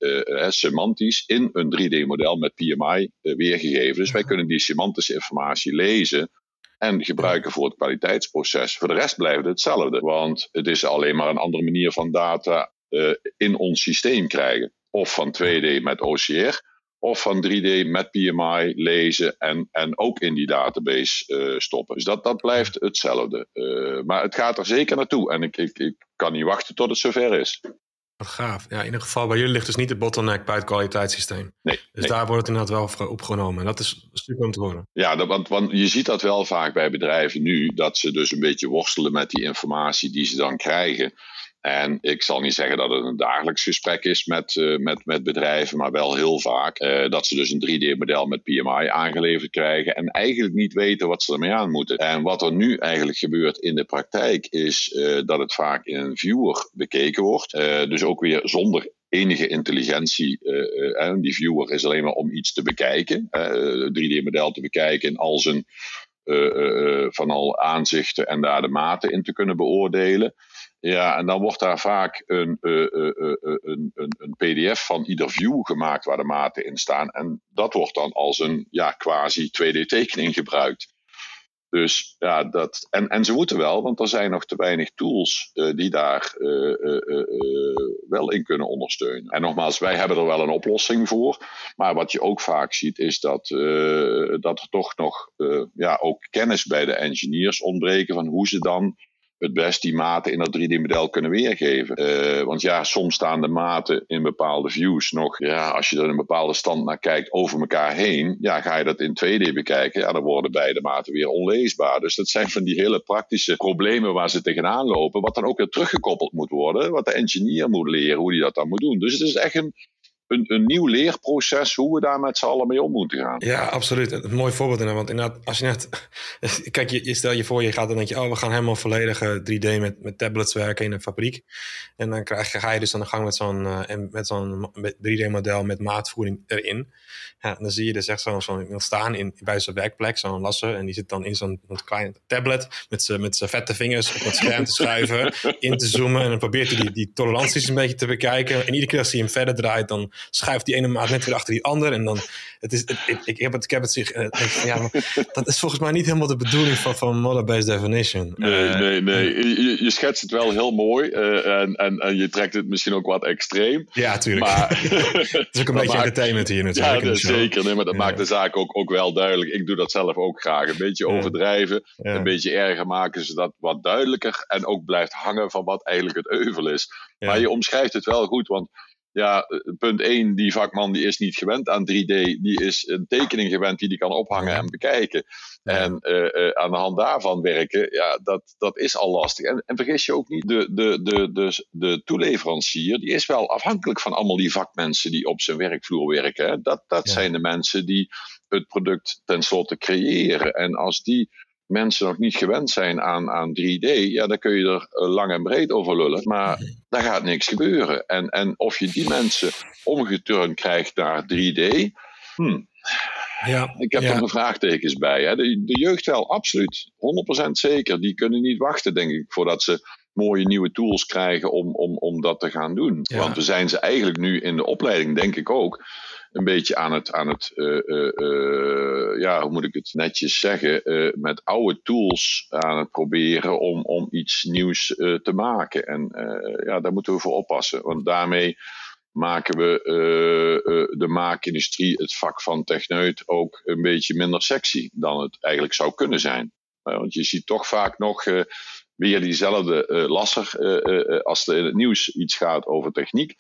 semantisch in een 3D-model met PMI weergegeven. Dus wij kunnen die semantische informatie lezen en gebruiken voor het kwaliteitsproces. Voor de rest blijft het hetzelfde, want het is alleen maar een andere manier van data uh, in ons systeem krijgen. Of van 2D met OCR, of van 3D met PMI lezen en, en ook in die database uh, stoppen. Dus dat, dat blijft hetzelfde. Uh, maar het gaat er zeker naartoe en ik, ik, ik kan niet wachten tot het zover is. Wat gaaf. Ja, in ieder geval, bij jullie ligt dus niet de bottleneck bij het kwaliteitssysteem. Nee, dus daar wordt het inderdaad wel opgenomen. En dat is super om te horen. Ja, dat, want, want je ziet dat wel vaak bij bedrijven nu, dat ze dus een beetje worstelen met die informatie die ze dan krijgen. En ik zal niet zeggen dat het een dagelijks gesprek is met, uh, met, met bedrijven, maar wel heel vaak. Uh, dat ze dus een 3D-model met PMI aangeleverd krijgen en eigenlijk niet weten wat ze ermee aan moeten. En wat er nu eigenlijk gebeurt in de praktijk is uh, dat het vaak in een viewer bekeken wordt. dus ook weer zonder enige intelligentie. Die viewer is alleen maar om iets te bekijken, het 3D-model te bekijken in al zijn van al aanzichten en daar de maten in te kunnen beoordelen. Ja, en dan wordt daar vaak een, een, een, een, PDF van ieder view gemaakt waar de maten in staan. En dat wordt dan als een ja, quasi 2D-tekening gebruikt. Dus ja, dat. En, en ze moeten wel, want er zijn nog te weinig tools die daar wel in kunnen ondersteunen. En nogmaals, wij hebben er wel een oplossing voor. Maar wat je ook vaak ziet, is dat, dat er toch nog ja, ook kennis bij de engineers ontbreken van hoe ze dan het best die maten in dat 3D-model kunnen weergeven. Uh, want ja, soms staan de maten in bepaalde views nog, ja, als je er een bepaalde stand naar kijkt, over elkaar heen. Ja, ga je dat in 2D bekijken, ja, dan worden beide maten weer onleesbaar. Dus dat zijn van die hele praktische problemen waar ze tegenaan lopen, wat dan ook weer teruggekoppeld moet worden, wat de engineer moet leren, hoe die dat dan moet doen. Dus het is echt een, een, een nieuw leerproces hoe we daar met z'n allen mee om moeten gaan. Ja, absoluut. Een mooi voorbeeld inderdaad. Want inderdaad, als je net. Kijk, je, je stel je voor, je gaat dan denk je, oh, we gaan helemaal volledig 3D met, met tablets werken in een fabriek. En dan krijg je, ga je dus aan de gang met zo'n uh, met zo'n 3D-model met maatvoering erin. Ja, dan zie je dus echt zo'n zo staan in, bij zijn werkplek, zo'n lasser. En die zit dan in zo'n kleine tablet met zijn met vette vingers op het scherm te schuiven, in te zoomen. En dan probeert hij die, die toleranties een beetje te bekijken. En iedere keer als hij hem verder draait, dan schuift die ene maat net weer achter die ander. En dan, het is, ik, ik, heb het, ik heb het zich, uh, ja, dat is volgens mij niet helemaal de bedoeling van, van model-based definition. Nee, uh, nee, nee. Je, je, schetst het wel heel mooi uh, en, en, en je trekt het misschien ook wat extreem. Ja, tuurlijk. Maar, het is ook een beetje maakt, entertainment hier natuurlijk. Ja, zeker. Nee, maar dat ja. maakt de zaak ook, ook wel duidelijk. Ik doe dat zelf ook graag. Een beetje overdrijven, ja. een beetje erger maken, zodat wat duidelijker en ook blijft hangen van wat eigenlijk het euvel is. Maar je omschrijft het wel goed, want ja, punt 1, die vakman die is niet gewend aan 3D. Die is een tekening gewend die die kan ophangen en bekijken. En uh, uh, aan de hand daarvan werken, ja, dat, dat is al lastig. En, en vergis je ook niet, de, de, de, de, de toeleverancier, die is wel afhankelijk van allemaal die vakmensen die op zijn werkvloer werken. Hè. Dat, dat ja. zijn de mensen die het product tenslotte creëren. En als die mensen nog niet gewend zijn aan, aan 3D, ja, dan kun je er lang en breed over lullen. Maar mhm. daar gaat niks gebeuren. En, en of je die mensen omgeturnd krijgt naar 3D, hmm, ja, ik heb ja. er een vraagtekens bij. Hè. De, de jeugd wel, absoluut. 100% zeker. Die kunnen niet wachten, denk ik, voordat ze mooie nieuwe tools krijgen om, om, om dat te gaan doen. Ja. Want we zijn ze eigenlijk nu in de opleiding, denk ik ook, een beetje aan het, aan het uh, uh, ja, hoe moet ik het netjes zeggen, met oude tools aan het proberen om, om iets nieuws te maken. En ja, daar moeten we voor oppassen, want daarmee maken we de maakindustrie, het vak van techneut, ook een beetje minder sexy dan het eigenlijk zou kunnen zijn. want je ziet toch vaak nog weer diezelfde lasser als er in het nieuws iets gaat over techniek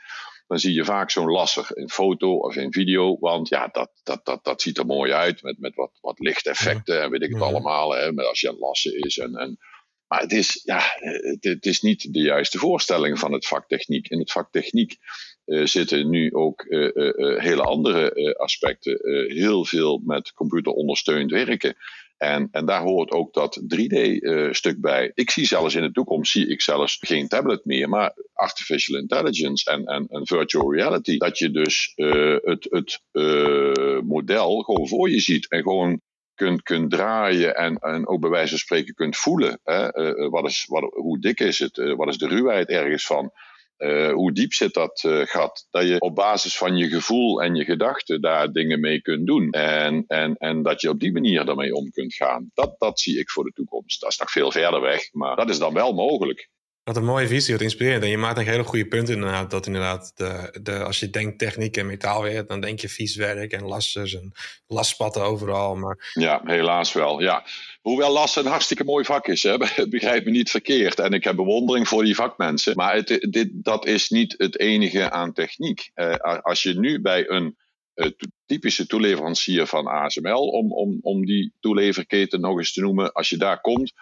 dan zie je vaak zo'n lasser in foto of in video. Want ja, dat, dat, dat, dat ziet er mooi uit met, met wat, wat lichteffecten en weet ik het allemaal. Hè, met als je aan lassen is. En, en, maar het is, ja, het, het, is niet de juiste voorstelling van het vak techniek. In het vak techniek uh, zitten nu ook uh, uh, hele andere aspecten. heel veel met computer ondersteund werken. En, en daar hoort ook dat 3D-stuk uh, bij. Ik zie zelfs in de toekomst zie ik zelfs geen tablet meer, maar artificial intelligence en, en, en virtual reality. Dat je dus uh, het, het uh, model gewoon voor je ziet en gewoon kunt, kunt draaien en, en ook bij wijze van spreken kunt voelen. Hè? wat is, wat, hoe dik is het? wat is de ruwheid ergens van? Uh, hoe diep zit dat uh, gat? Dat je op basis van je gevoel en je gedachten daar dingen mee kunt doen. En, en, en dat je op die manier daarmee om kunt gaan. Dat, dat zie ik voor de toekomst. Dat is nog veel verder weg, maar dat is dan wel mogelijk. Wat een mooie visie, wat inspirerend. En je maakt een hele goede punt inderdaad. Dat inderdaad, de, de, als je denkt techniek en metaalwerk, dan denk je vieswerk en lasters en lastspatten overal. Maar... Ja, helaas wel. Ja. Hoewel lassen een hartstikke mooi vak is, hè? begrijp me niet verkeerd. En ik heb bewondering voor die vakmensen. Maar dit, dat is niet het enige aan techniek. Uh, als je nu bij een uh, typische toeleverancier van ASML, om, om, om die toeleverketen nog eens te noemen, als je daar komt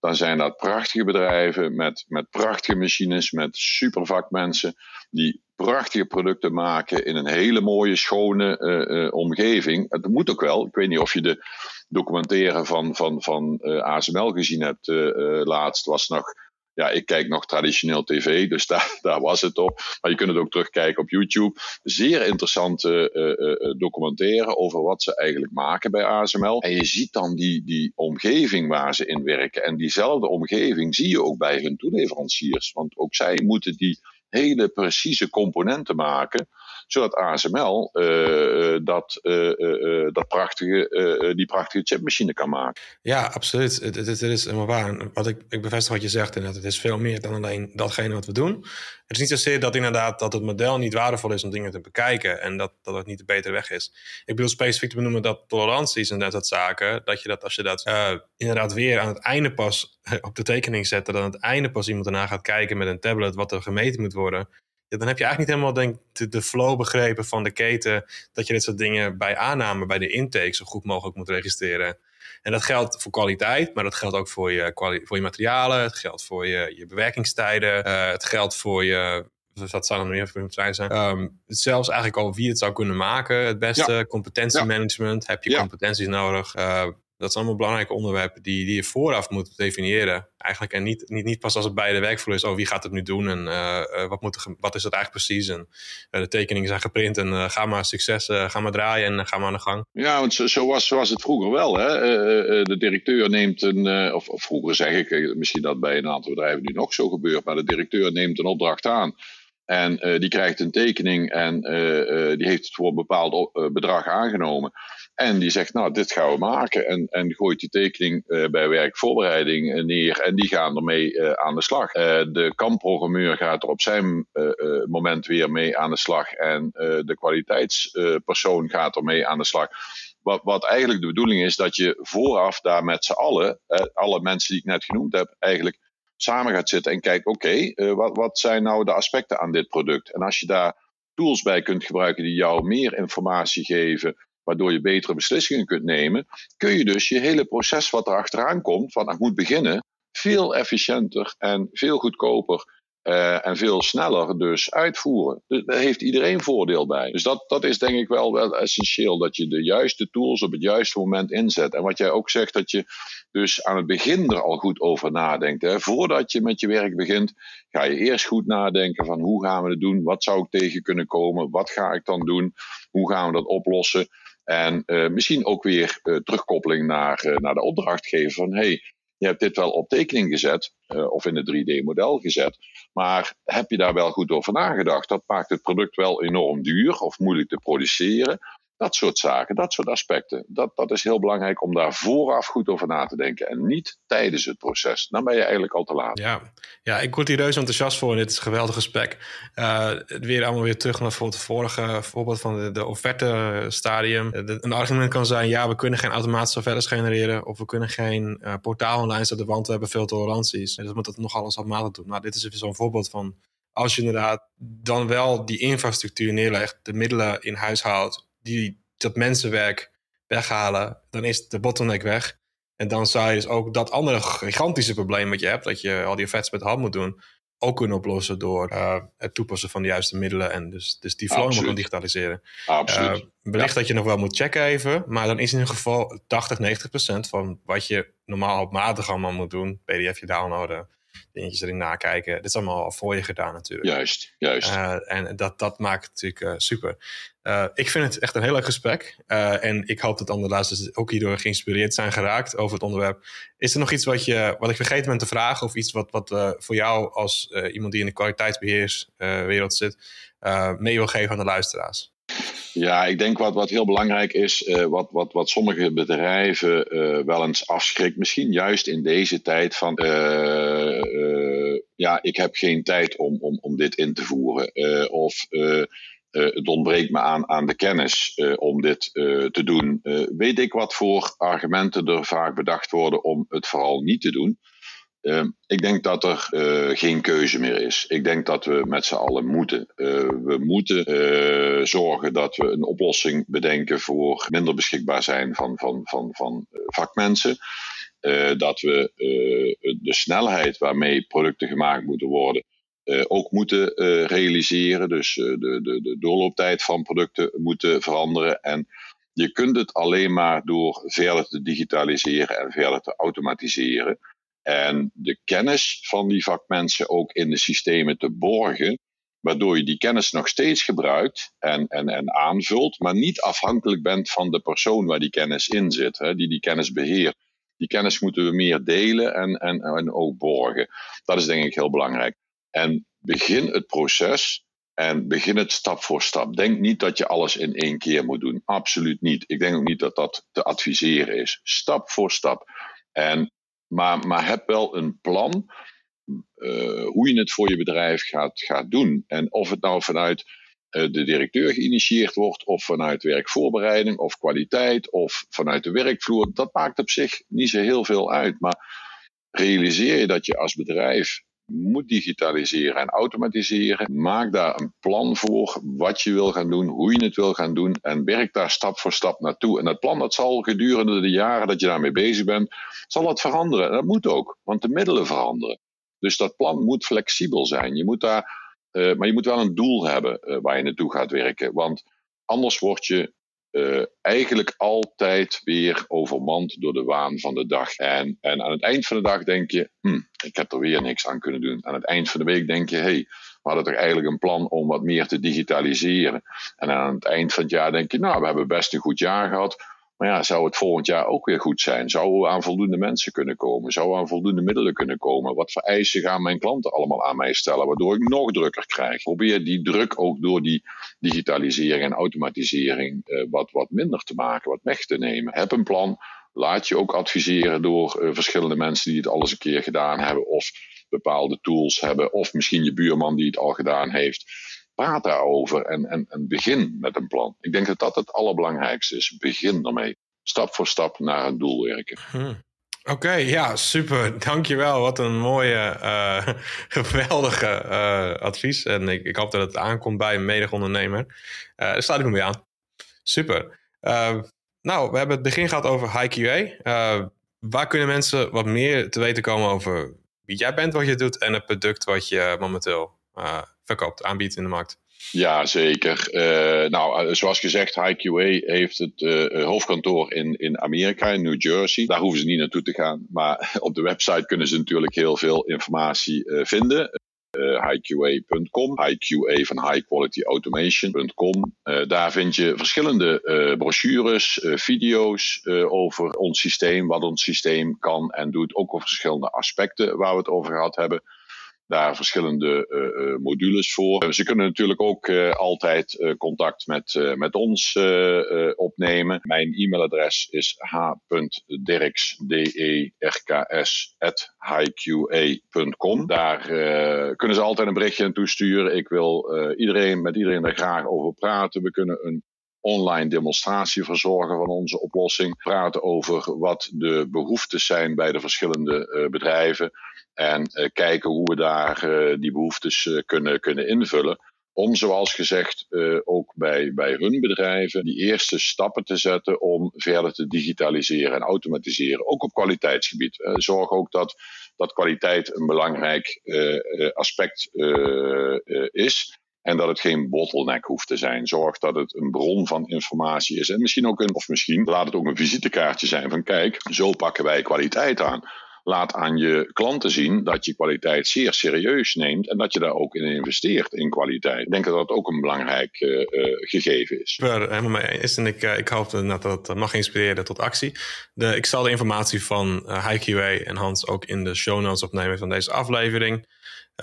dan zijn dat prachtige bedrijven met, met prachtige machines, met supervakmensen die prachtige producten maken in een hele mooie, schone uh, uh, omgeving. Het moet ook wel. Ik weet niet of je de documentaire van, van, van uh, ASML gezien hebt laatst. Was nog ja, ik kijk nog traditioneel tv, dus daar, daar was het op. Maar je kunt het ook terugkijken op YouTube. Zeer interessante uh, uh, documentaire over wat ze eigenlijk maken bij ASML. En je ziet dan die, die omgeving waar ze in werken. En diezelfde omgeving zie je ook bij hun toeleveranciers. Want ook zij moeten die hele precieze componenten maken zodat ASML uh, dat, uh, dat prachtige, die prachtige chipmachine kan maken. Ja, absoluut. Het, het, is helemaal waar. Wat ik, ik bevestig wat je zegt, en het is veel meer dan alleen datgene wat we doen. Het is niet zozeer dat inderdaad dat het model niet waardevol is om dingen te bekijken en dat, dat het niet de betere weg is. Ik bedoel specifiek te benoemen dat toleranties en dat soort zaken, dat je dat als je dat inderdaad weer aan het einde pas op de tekening zet, dat aan het einde pas iemand erna gaat kijken met een tablet wat er gemeten moet worden ja, dan heb je eigenlijk niet helemaal denk, de, de, flow begrepen van de keten. Dat je dit soort dingen bij aanname, bij de intake, zo goed mogelijk moet registreren. En dat geldt voor kwaliteit, maar dat geldt ook voor je, voor je materialen. Het geldt voor je, je bewerkingstijden. Uh, het geldt voor je. Dat zou dan meer voor zijn. Um, zelfs eigenlijk al wie het zou kunnen maken. Het beste ja. competentiemanagement. Heb je competenties nodig? Uh, dat zijn allemaal belangrijke onderwerpen die, die je vooraf moet definiëren. Eigenlijk en niet, niet, niet pas als het bij de werkvloer is. Oh, wie gaat het nu doen en uh, wat, moet wat is het eigenlijk precies? En uh, de tekeningen zijn geprint en ga maar succes, ga maar draaien en ga maar aan de gang. Ja, want zo, zo, was, zo was het vroeger wel. Hè? de directeur neemt een, of, of, vroeger zeg ik, misschien dat bij een aantal bedrijven nu nog zo gebeurt, maar de directeur neemt een opdracht aan. En die krijgt een tekening en die heeft het voor een bepaald bedrag aangenomen. En die zegt, nou, dit gaan we maken. En, en gooit die tekening bij werkvoorbereiding eh, neer. En die gaan ermee aan de slag. De kampprogrammeur gaat er op zijn moment weer mee aan de slag. En de kwaliteitspersoon gaat ermee aan de slag. Wat, wat eigenlijk de bedoeling is, dat je vooraf daar met z'n allen, alle mensen die ik net genoemd heb, eigenlijk samen gaat zitten en kijkt, oké, okay, wat, wat zijn nou de aspecten aan dit product? En als je daar tools bij kunt gebruiken die jou meer informatie geven waardoor je betere beslissingen kunt nemen, kun je dus je hele proces wat er achteraan komt, van het moet beginnen, veel efficiënter en veel goedkoper uh, en veel sneller dus uitvoeren. Daar heeft iedereen voordeel bij. Dus dat, dat is denk ik wel, wel essentieel, dat je de juiste tools op het juiste moment inzet. En wat jij ook zegt, dat je dus aan het begin er al goed over nadenkt. Hè. Voordat je met je werk begint, ga je eerst goed nadenken van hoe gaan we het doen, wat zou ik tegen kunnen komen, wat ga ik dan doen, hoe gaan we dat oplossen. En uh, misschien ook weer uh, terugkoppeling naar, uh, naar de opdrachtgever van hey, je hebt dit wel op tekening gezet of in het 3D-model gezet, maar heb je daar wel goed over nagedacht? Dat maakt het product wel enorm duur of moeilijk te produceren. Dat soort zaken, dat soort aspecten. Dat, dat is heel belangrijk om daar vooraf goed over na te denken. En niet tijdens het proces. Dan ben je eigenlijk al te laat. Ja, ja ik word hier reuze enthousiast voor. En dit is een geweldig gesprek. Uh, weer allemaal weer terug naar het vorige voorbeeld van de, offerte stadium. een argument kan zijn, ja, we kunnen geen automatische offertes genereren. Of we kunnen geen uh, portaal online zetten, want we hebben veel toleranties. Dus we moeten nog alles automatig doen. Nou, dit is even zo'n voorbeeld van als je inderdaad dan wel die infrastructuur neerlegt, de middelen in huis houdt die dat mensenwerk weghalen, dan is de bottleneck weg. En dan zou je dus ook dat andere gigantische probleem wat je hebt, dat je al die effects met hand moet doen, ook kunnen oplossen door uh, het toepassen van de juiste middelen en dus, dus die flow kan digitaliseren. Absoluut. Uh, wellicht dat je nog wel moet checken even, maar dan is in ieder geval 80, 90 procent van wat je normaal op matig allemaal moet doen, pdf je downloaden, dingetjes erin nakijken. Dit is allemaal al voor je gedaan natuurlijk. Juist, juist. Uh, en dat, dat maakt het natuurlijk super. Uh, ik vind het echt een heel leuk gesprek. en ik hoop dat andere luisteraars ook hierdoor geïnspireerd zijn geraakt over het onderwerp. Is er nog iets wat, je, wat ik vergeten ben te vragen? Of iets wat, wat voor jou als iemand die in de kwaliteitsbeheerswereld zit mee wil geven aan de luisteraars? Ja, ik denk wat, wat heel belangrijk is, wat, wat, wat sommige bedrijven wel eens afschrikt, misschien juist in deze tijd van, ja, ik heb geen tijd om, om, om dit in te voeren. of het ontbreekt me aan, aan de kennis om dit te doen. weet ik wat voor argumenten er vaak bedacht worden om het vooral niet te doen? Ik denk dat er geen keuze meer is. Ik denk dat we met z'n allen moeten. We moeten eh, zorgen dat we een oplossing bedenken voor minder beschikbaar zijn van, van, van, van vakmensen. dat we de snelheid waarmee producten gemaakt moeten worden ook moeten realiseren. Dus de, de, de doorlooptijd van producten moeten veranderen. En je kunt het alleen maar door verder te digitaliseren en verder te automatiseren. En de kennis van die vakmensen ook in de systemen te borgen, waardoor je die kennis nog steeds gebruikt en, en, en aanvult, maar niet afhankelijk bent van de persoon waar die kennis in zit, hè, die die kennis beheert. Die kennis moeten we meer delen en, en, en ook borgen. Dat is denk ik heel belangrijk. En begin het proces en begin het stap voor stap. Denk niet dat je alles in één keer moet doen. Absoluut niet. Ik denk ook niet dat dat te adviseren is. Stap voor stap. En, maar, maar heb wel een plan uh, hoe je het voor je bedrijf gaat, gaat doen. En of het nou vanuit uh, de directeur geïnitieerd wordt, of vanuit werkvoorbereiding, of kwaliteit, of vanuit de werkvloer, dat maakt op zich niet zo heel veel uit. Maar realiseer je dat je als bedrijf moet digitaliseren en automatiseren. Maak daar een plan voor wat je wil gaan doen, hoe je het wil gaan doen en werk daar stap voor stap naartoe. En dat plan dat zal gedurende de jaren dat je daarmee bezig bent, zal dat veranderen. En dat moet ook, want de middelen veranderen. Dus dat plan moet flexibel zijn. Je moet daar, uh, maar je moet wel een doel hebben uh, waar je naartoe gaat werken. Want anders word je uh, eigenlijk altijd weer overmand door de waan van de dag. En, en aan het eind van de dag denk je, hm, ik heb er weer niks aan kunnen doen. Aan het eind van de week denk je, hé, hey, we hadden toch eigenlijk een plan om wat meer te digitaliseren. En aan het eind van het jaar denk je, nou, we hebben best een goed jaar gehad. Maar ja, zou het volgend jaar ook weer goed zijn? Zouden we aan voldoende mensen kunnen komen? Zouden we aan voldoende middelen kunnen komen? Wat voor eisen gaan mijn klanten allemaal aan mij stellen, waardoor ik nog drukker krijg? Probeer die druk ook door die digitalisering en automatisering uh, wat, wat minder te maken, wat weg te nemen. Heb een plan. Laat je ook adviseren door uh, verschillende mensen die het al eens een keer gedaan hebben, of bepaalde tools hebben, of misschien je buurman die het al gedaan heeft praat daarover en, en, begin met een plan. Ik denk dat dat het allerbelangrijkste is. Begin ermee. Stap voor stap naar een doel werken. Hmm. Oké, ja, super. Dankjewel. Wat een mooie, uh, geweldige uh, advies. En ik, hoop dat het aankomt bij een medig ondernemer. Uh, daar sluit ik me mee aan. Super. nou, we hebben het begin gehad over HiQA. waar kunnen mensen wat meer te weten komen over wie jij bent, wat je doet en het product wat je momenteel verkoopt, aanbiedt in de markt. Ja, zeker. Uh, nou, eh, zoals gezegd, HiQA heeft het hoofdkantoor in, in Amerika, in New Jersey. Daar hoeven ze niet naartoe te gaan. Maar op de website kunnen ze natuurlijk heel veel informatie vinden. hiqa.com, HiQA van High Quality Automation.com. daar vind je verschillende brochures, video's over ons systeem, wat ons systeem kan en doet. Ook over verschillende aspecten waar we het over gehad hebben daar verschillende uh, modules voor. Ze kunnen natuurlijk ook uh, altijd contact met, met ons opnemen. Mijn e-mailadres is h.dirks.com. Daar kunnen ze altijd een berichtje naartoe sturen. Ik wil iedereen, met iedereen daar graag over praten. We kunnen een online demonstratie verzorgen van onze oplossing. Praten over wat de behoeftes zijn bij de verschillende bedrijven. En uh, kijken hoe we daar uh, die behoeftes kunnen, kunnen invullen. Om, zoals gezegd, ook bij, bij hun bedrijven die eerste stappen te zetten om verder te digitaliseren en automatiseren. Ook op kwaliteitsgebied. zorg ook dat, dat kwaliteit een belangrijk aspect is. En dat het geen bottleneck hoeft te zijn. Zorg dat het een bron van informatie is. En misschien ook een, of misschien laat het ook een visitekaartje zijn van kijk, zo pakken wij kwaliteit aan laat aan je klanten zien dat je kwaliteit zeer serieus neemt en dat je daar ook in investeert in kwaliteit. Ik denk dat dat ook een belangrijk uh, uh, gegeven is. En ik, uh, ik hoop dat dat mag inspireren tot actie. De, ik zal de informatie van HiQA en Hans ook in de show notes opnemen van deze aflevering.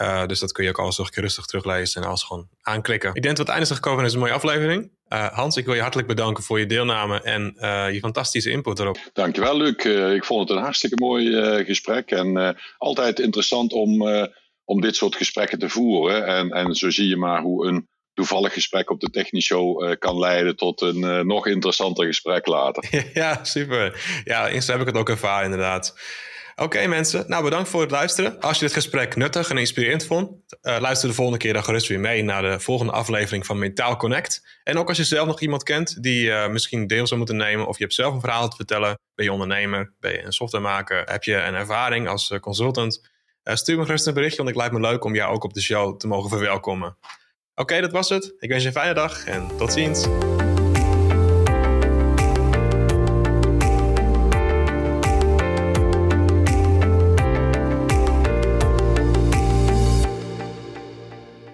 Uh, dus dat kun je ook alles nog rustig teruglezen en alles gewoon aanklikken. Ik denk dat we het einde zijn gekomen in deze mooie aflevering. Uh, Hans, ik wil je hartelijk bedanken voor je deelname en uh, je fantastische input erop. Dankjewel, Luc. ik vond het een hartstikke mooi gesprek en altijd interessant om, om dit soort gesprekken te voeren. En, en zo zie je maar hoe een toevallig gesprek op de Technishow uh, kan leiden tot een uh, nog interessanter gesprek later. ja, super. Ja, eerst heb ik het ook ervaren inderdaad. Oké mensen, nou bedankt voor het luisteren. Als je dit gesprek nuttig en inspirerend vond, uh, luister de volgende keer dan gerust weer mee naar de volgende aflevering van Mentaal Connect. En ook als je zelf nog iemand kent die uh, misschien deel zou moeten nemen, of je hebt zelf een verhaal te vertellen, ben je ondernemer, ben je een softwaremaker, heb je een ervaring als uh, consultant, stuur me gerust een berichtje, want ik lijkt me leuk om jou ook op de show te mogen verwelkomen. Oké, dat was het. Ik wens je een fijne dag en tot ziens.